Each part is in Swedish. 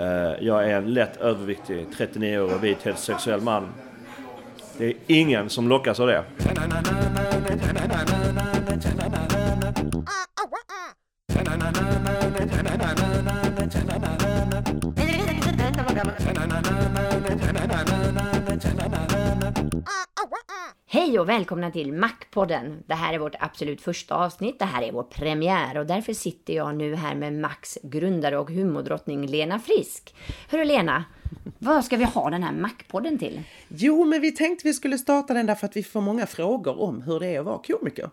Eh, jag är en lätt överviktig 39-årig vit heterosexuell man. Det är ingen som lockas av det. Hej och välkomna till Mac-podden. Det här är vårt absolut första avsnitt. Det här är vår premiär och därför sitter jag nu här med Macs grundare och humordrottning Lena Frisk. Hörru Lena, vad ska vi ha den här Mac-podden till? Jo, men vi tänkte vi skulle starta den därför att vi får många frågor om hur det är att vara komiker.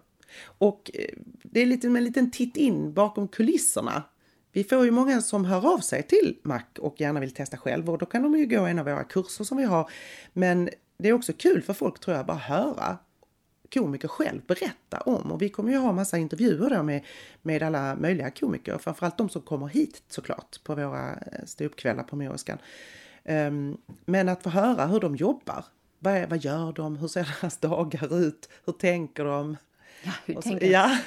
Och eh, det är lite med en liten titt in bakom kulisserna. Vi får ju många som hör av sig till Mac och gärna vill testa själv och då kan de ju gå en av våra kurser som vi har. Men det är också kul för folk tror jag bara höra komiker själv berätta om och vi kommer ju ha massa intervjuer då med, med alla möjliga komiker, framförallt de som kommer hit såklart på våra eh, ståuppkvällar på Moriskan. Um, men att få höra hur de jobbar. Vad, vad gör de? Hur ser deras dagar ut? Hur tänker de? Ja, hur så- tänker ja.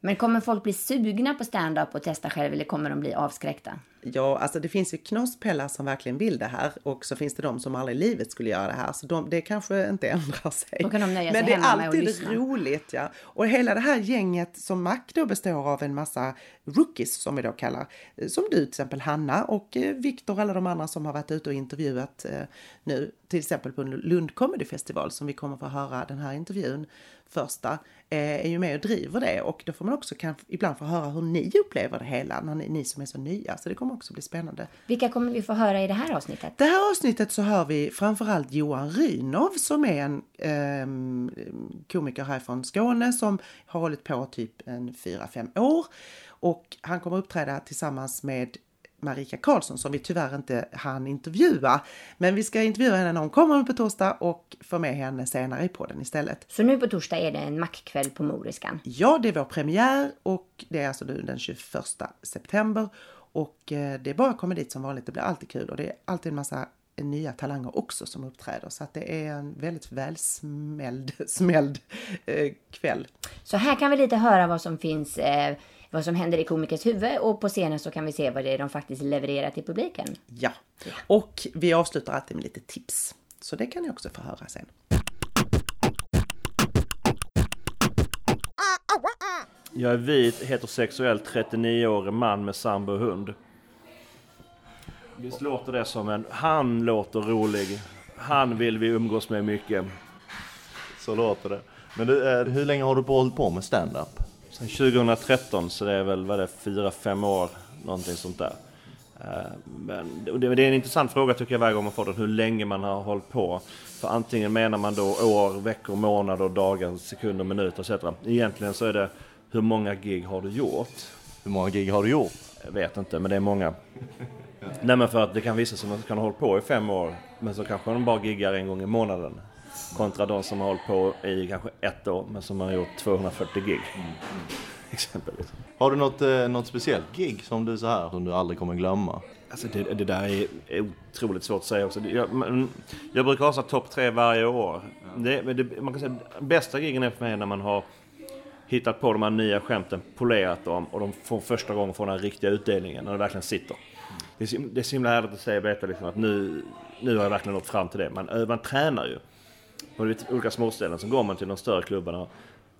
Men kommer folk bli sugna på stand-up och testa själv eller kommer de bli avskräckta? Ja, alltså det finns ju knaspellar som verkligen vill det här och så finns det de som aldrig i livet skulle göra det här. Så de, det kanske inte ändrar sig. Då kan de nöja sig Men det är alltid roligt. Ja. Och hela det här gänget som Mac då består av en massa rookies som vi då kallar. eh, Som du till exempel Hanna och eh, Viktor och alla de andra som har varit ute och intervjuat eh, nu. Till exempel på Lund Comedy Festival som vi kommer få höra den här intervjun första eh, är ju med och driver det och då får man också kan, ibland få höra hur ni upplever det hela, när ni, ni som är så nya. Så det kommer också bli spännande. Vilka kommer vi få höra i det här avsnittet? Det här avsnittet så hör vi framförallt Johan Rynov som är en ehm, komiker här från Skåne som har hållit på typ en 4-5 år. Och han kommer uppträda tillsammans med Marika Karlsson som vi tyvärr inte hann intervjua. Men vi ska intervjua henne när hon kommer på torsdag och få med henne senare i podden istället. Så nu på torsdag är det en Mac-kväll på Moriskan. Ja, det är vår premiär och det är alltså nu den 21 september. Och eh, det är bara att komma dit som vanligt. Det blir alltid kul och det är alltid en massa nya talanger också som uppträder. Så att det är en väldigt välsmälld smälld, eh, kväll. Så här kan vi lite höra vad som finns, eh, vad som händer i komikers huvud och på scenen så kan vi se vad det är de faktiskt levererar till publiken. Ja, och vi avslutar alltid med lite tips. Så det kan ni också få höra sen. Jag är vit, heterosexuell, 39-årig man med sambo och hund. Visst låter det som en... Han låter rolig. Han vill vi umgås med mycket. Så låter det. Men du, eh, hur länge har du hållit på med stand-up? Sen 2013 så det är väl, vad det, 4-5 år, någonting sånt där. Eh, Men det är en intressant fråga tycker jag varje gång man får den, hur länge man har hållit på. För antingen menar man då år, veckor, månader, dagar, sekunder, minuter etc. Egentligen så är det, hur många gig har du gjort? Hur många gig har du gjort? Jag vet inte, men det är många. Nej men för att det kan visa sig att man kan ha hållit på i fem år, men så kanske de bara giggar en gång i månaden. Kontra de som har hållit på i kanske ett år, men som har gjort 240 gig. Exempelvis. Har du något, eh, något speciellt gig som du så här som du aldrig kommer glömma? Alltså det, det där är otroligt svårt att säga också. Jag, men, jag brukar ha så topp tre varje år. Det, men det, man kan säga bästa gigen är för mig när man har hittat på de här nya skämten, polerat dem och de får första gången får den här riktiga utdelningen, när det verkligen sitter. Det är, så- det är så himla härligt att säga och veta liksom att nu, nu har jag verkligen nått fram till det. Man, ö- man tränar ju. På lite olika småställen så går man till de större klubbarna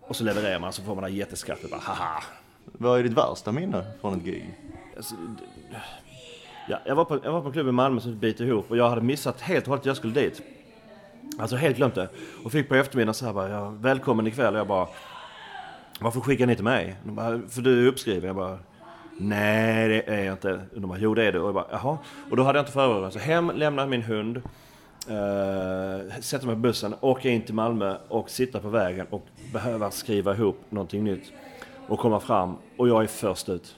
och så levererar man så får man det här jätteskrattet bara haha. Vad är ditt värsta minne från ett gig? Alltså, ja, jag, var på, jag var på en klubb i Malmö som bit ihop och jag hade missat helt och hållet att jag skulle dit. Alltså helt glömt det. Och fick på eftermiddagen så här bara, ja, välkommen ikväll. Och jag bara, varför skickar ni inte mig? De bara, för du är uppskriven. Jag bara, nej det är jag inte. Och de bara, jo det är du. Och jag bara, jaha. Och då hade jag inte förberett. Så hem, lämna min hund. Uh, sätta mig på bussen, åka in till Malmö och sitta på vägen och behöva skriva ihop någonting nytt. Och komma fram och jag är först ut.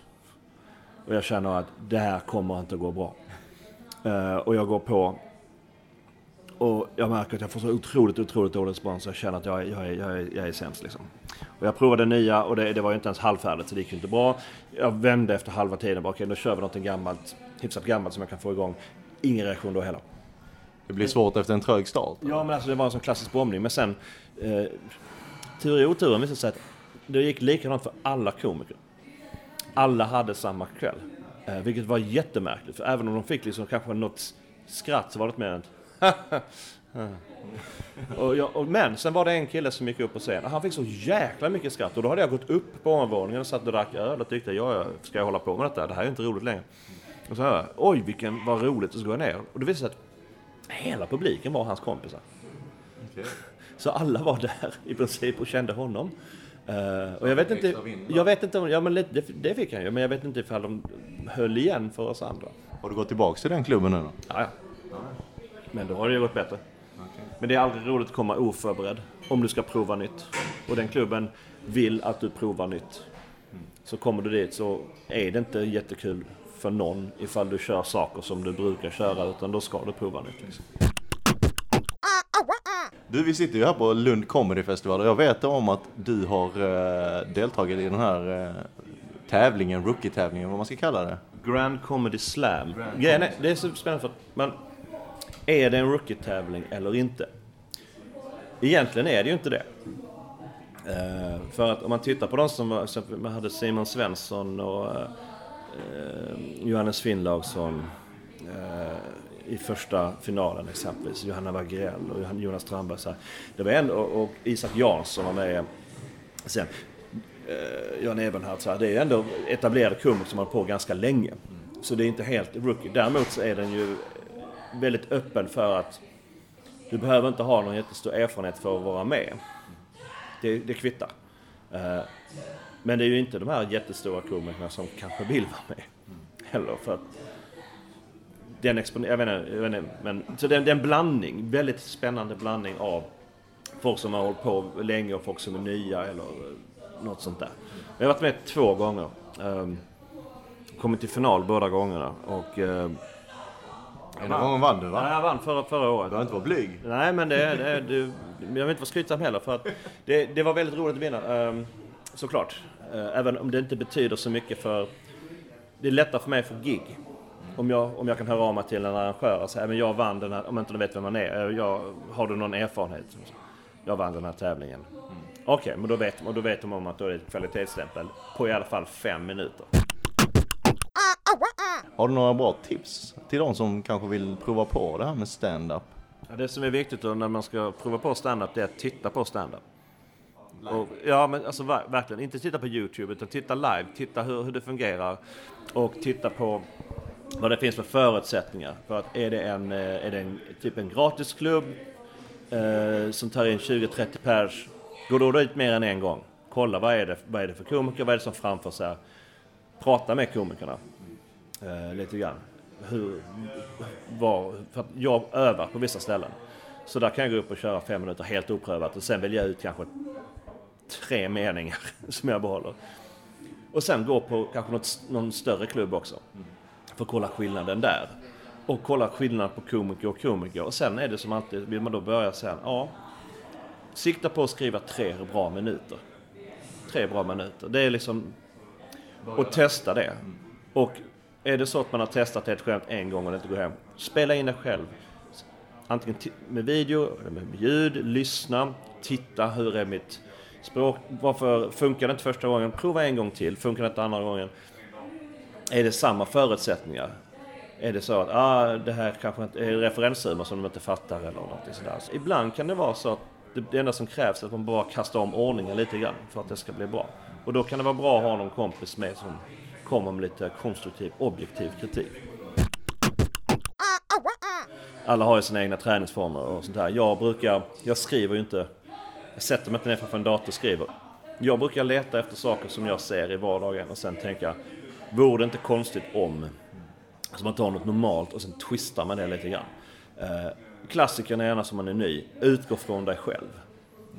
Och jag känner att det här kommer inte att gå bra. Uh, och jag går på. Och jag märker att jag får så otroligt, otroligt dålig respons. Jag känner att jag, är- jag, jag, är, jag är sämst liksom. Och jag provade nya och det, det var ju inte ens halvfärdigt så det gick ju inte bra. Jag vände efter halva tiden bara okej då kör vi någonting gammalt, hyfsat gammalt som jag kan få igång. Ingen reaktion då heller. Det blir svårt efter en trög start. Ja men alltså det var en sån klassisk bombning. Men sen, eh, tur i oturen visade sig att det gick likadant för alla komiker. Alla hade samma kväll. Eh, vilket var jättemärkligt, för även om de fick liksom kanske något skratt så var det inte mer än och jag, och, men sen var det en kille som gick upp på scen. Han fick så jäkla mycket skratt och då hade jag gått upp på ovanvåningen och satt och drack öl och tyckte ja, ska jag hålla på med detta? Det här är inte roligt längre. Och så hörde jag, oj vilken, vad roligt, och så går jag ner. Och det visade sig att hela publiken var hans kompisar. Så alla var där i princip och kände honom. Uh, och jag vet inte, jag vet inte om, ja men det, det fick han ju, men jag vet inte ifall de höll igen för oss andra. Har du gått tillbaks till den klubben nu då? Ja, ja. Men då har det ju gått bättre. Men det är aldrig roligt att komma oförberedd om du ska prova nytt. Och den klubben vill att du provar nytt. Så kommer du dit så är det inte jättekul för någon ifall du kör saker som du brukar köra utan då ska du prova nytt. Liksom. Du, vi sitter ju här på Lund Comedy Festival och jag vet om att du har eh, deltagit i den här eh, tävlingen, rookie-tävlingen, vad man ska kalla det. Grand Comedy Slam. Grand Grejen är, det är så spännande för att man, är det en rookie-tävling eller inte? Egentligen är det ju inte det. Uh, för att om man tittar på de som var, man hade Simon Svensson och uh, Eh, Johannes Finnlaugsson eh, i första finalen exempelvis. Johanna Wagrell och Jonas Strandberg. Så här. Det var en, och, och Isak Jansson var med sen. Eh, Jan Ebenhardt, så här. det är ändå etablerade komiker som har på ganska länge. Så det är inte helt rookie. Däremot så är den ju väldigt öppen för att du behöver inte ha någon jättestor erfarenhet för att vara med. Det, det kvittar. Eh, men det är ju inte de här jättestora komikerna som kanske vill vara med. Heller för att den exponerar, jag vet inte, jag vet inte men så det, det är en blandning, väldigt spännande blandning av folk som har hållit på länge och folk som är nya eller något sånt där. Jag har varit med två gånger. Um, kommit till final båda gångerna och uh, Ena gången vann du va? Ja, jag vann förra, förra året. Du har inte varit blyg? Nej, men det, det, det, jag vill inte vara skrytsam heller för att det, det var väldigt roligt att vinna. Um, såklart. Uh, även om det inte betyder så mycket för... Det är lättare för mig för gig. Om jag, om jag kan höra av mig till en arrangör och säga men jag vann den här, om inte de vet vem man är. Jag, har du någon erfarenhet? Jag vann den här tävlingen. Mm. Okej, okay, men då vet, och då vet de om att då är det ett kvalitetsstämpel på i alla fall fem minuter. Har du några bra tips till de som kanske vill prova på det här med stand-up? Ja, det som är viktigt då när man ska prova på stand-up det är att titta på stand-up. Och, ja, men alltså verkligen. Inte titta på Youtube utan titta live. Titta hur, hur det fungerar. Och titta på vad det finns för förutsättningar. För att är det en, eh, är det en typ en gratisklubb eh, som tar in 20-30 pers. Gå då dit mer än en gång. Kolla vad är det, vad är det för komiker, vad är det som framförs här. Prata med komikerna eh, lite grann. Hur, var, för att jag övar på vissa ställen. Så där kan jag gå upp och köra fem minuter helt oprövat och sen välja ut kanske tre meningar som jag behåller. Och sen gå på kanske något, någon större klubb också. För att kolla skillnaden där. Och kolla skillnaden på komiker och komiker. Och sen är det som alltid, vill man då börja sen, ja. Sikta på att skriva tre bra minuter. Tre bra minuter. Det är liksom, och testa det. Och är det så att man har testat ett skämt en gång och det inte går hem, spela in det själv. Antingen med video eller med ljud, lyssna, titta, hur är mitt språk? Varför funkar det inte första gången? Prova en gång till, funkar det inte andra gången? Är det samma förutsättningar? Är det så att ah, det här kanske inte är referenshumor som de inte fattar eller något sådär. Så ibland kan det vara så att det enda som krävs är att man bara kastar om ordningen lite grann för att det ska bli bra. Och då kan det vara bra att ha någon kompis med som kommer med lite konstruktiv, objektiv kritik. Alla har ju sina egna träningsformer och sånt där. Jag brukar, jag skriver ju inte, jag sätter mig inte ner framför en dator och skriver. Jag brukar leta efter saker som jag ser i vardagen och sen tänka, vore det inte konstigt om, alltså man tar något normalt och sen twistar man det lite grann. Eh, klassikern är gärna som man är ny, utgå från dig själv.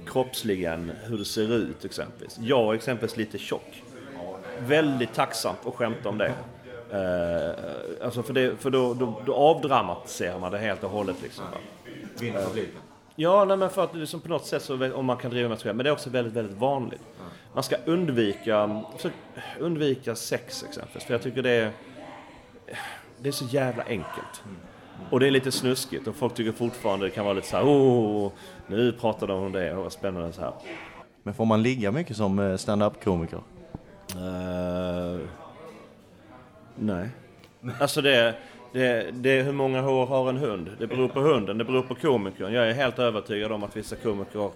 Kroppsligen, hur du ser ut exempelvis. Jag är exempelvis lite tjock väldigt tacksamt att skämta om det. Eh, alltså för, det, för då, då, då avdramatiserar man det helt och hållet. Liksom, Vinner publiken? Ja, nej, men för att liksom på något sätt så om man kan driva med sig Men det är också väldigt, väldigt vanligt. Mm. Man ska undvika, undvika sex exempelvis. För jag tycker det är, det är så jävla enkelt. Mm. Och det är lite snuskigt och folk tycker fortfarande det kan vara lite så här, oh, nu pratar de om det och vad spännande så här. Men får man ligga mycket som eh, stand-up komiker? Uh, nej. Alltså det, det, det är hur många hår har en hund? Det beror på hunden, det beror på komikern. Jag är helt övertygad om att vissa komiker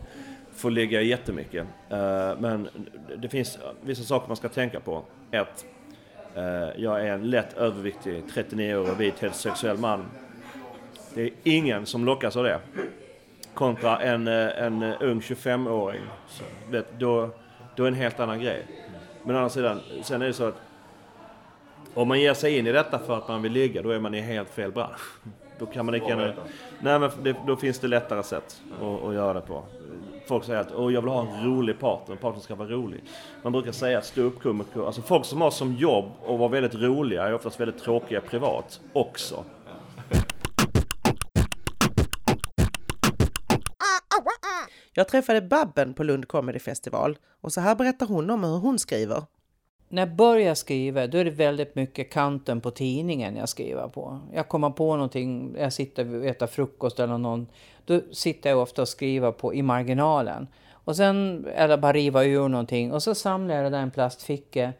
får ligga jättemycket. Eh, men det finns vissa saker man ska tänka på. Ett, eh, jag är en lätt överviktig 39-årig vit heterosexuell man. Det är ingen som lockas av det. Kontra en, eh, en ung 25-åring. Då, då är det en helt annan grej. Men å andra sidan, sen är det så att om man ger sig in i detta för att man vill ligga, då är man i helt fel bransch. Då kan man gärna... Nej, men det, då finns det lättare sätt att, att göra det på. Folk säger att Åh, jag vill ha en rolig partner, en partner ska vara rolig. Man brukar säga att ståuppkomiker, alltså folk som har som jobb att vara väldigt roliga är oftast väldigt tråkiga privat också. Jag träffade Babben på Lund Comedy Festival och så här berättar hon om hur hon skriver. När jag börjar skriva då är det väldigt mycket kanten på tidningen jag skriver på. Jag kommer på någonting, jag sitter och äter frukost eller någon. Då sitter jag ofta och skriver på i marginalen. Och sen, eller bara riva ur någonting. Och så samlar jag det där i en plastficka.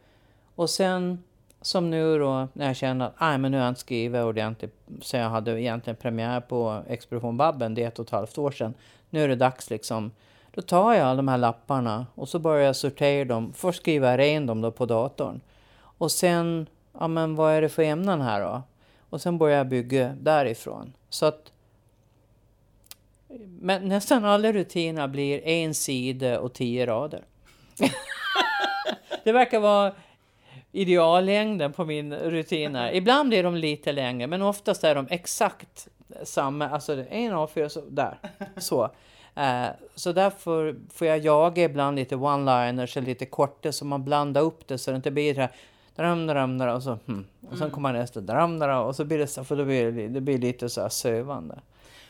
Och sen, som nu då, när jag känner att nej, men nu har jag inte skrivit ordentligt. Så jag hade egentligen premiär på Expedition Babben, det är ett och ett halvt år sedan. Nu är det dags liksom. Då tar jag alla de här lapparna och så börjar jag sortera dem. Först skriver jag ren dem då på datorn. Och sen, ja men vad är det för ämnen här då? Och sen börjar jag bygga därifrån. Så att men nästan alla rutiner blir en sida och tio rader. det verkar vara ideallängden på min rutiner. Ibland blir de lite längre, men oftast är de exakt samma. Alltså en A4, så där. Så. Eh, så därför får jag jaga ibland lite one-liners eller lite korta så man blandar upp det så det inte blir det här dram, dram, dram, och så hmm. Och sen kommer nästa dram, dram, och så blir det så, för då blir det, det blir lite så här sövande.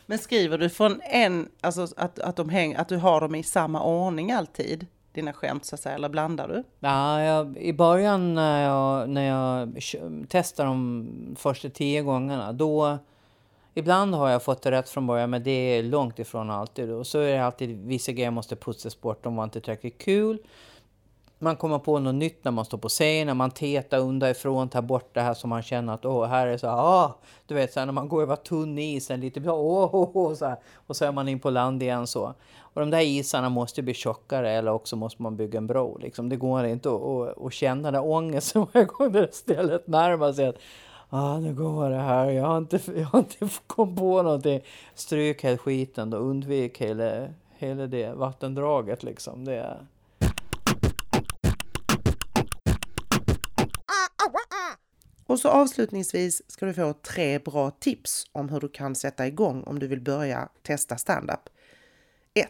Men skriver du från en, alltså att, att, de häng, att du har dem i samma ordning alltid? Dina skämt så att säga, eller blandar du? Ja, jag, I början när jag, när jag testade de första tio gångerna, då... Ibland har jag fått det rätt från början, men det är långt ifrån alltid. Och så är det alltid vissa grejer måste putsas bort, de var inte tillräckligt kul. Man kommer på något nytt när man står på scenen, man tetar underifrån, tar bort det här som man känner att åh, här är så ah, du vet så här, när man går över tunn is, en lite, åh, åh, åh, så här, och så är man in på land igen så. Och de där isarna måste bli tjockare eller också måste man bygga en bro. Liksom. Det går inte att, att, att känna den där ångesten varje gång det stället närmar sig. Ah, nu går det här, jag har inte, jag har inte kommit på någonting. Stryk hela skiten och undvik hela, hela det vattendraget liksom. Det är... Och så avslutningsvis ska du få tre bra tips om hur du kan sätta igång om du vill börja testa standup. 1.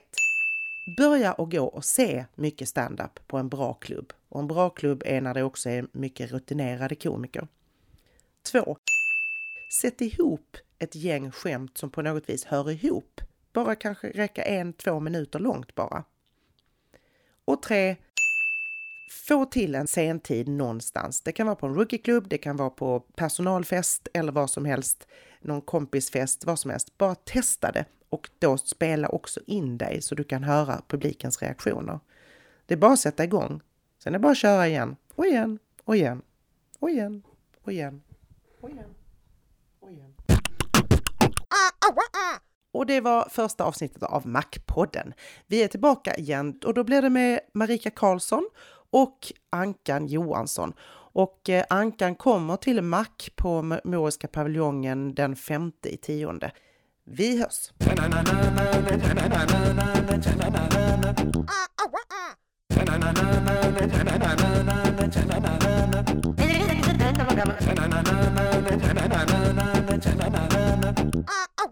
Börja och gå och se mycket standup på en bra klubb. Och en bra klubb är när det också är mycket rutinerade komiker. 2. Sätt ihop ett gäng skämt som på något vis hör ihop. Bara kanske räcka en, två minuter långt bara. Och 3. Få till en sentid någonstans. Det kan vara på en rookieklubb, det kan vara på personalfest eller vad som helst, någon kompisfest, vad som helst. Bara testa det och då spela också in dig så du kan höra publikens reaktioner. Det är bara att sätta igång. Sen är det bara att köra igen och igen och igen och igen och igen och igen och igen. Och det var första avsnittet av Mac-podden. Vi är tillbaka igen och då blir det med Marika Karlsson och Ankan Johansson. Och eh, Ankan kommer till Mac på Moriska paviljongen den femte i tionde. Vi hörs! Uh, uh,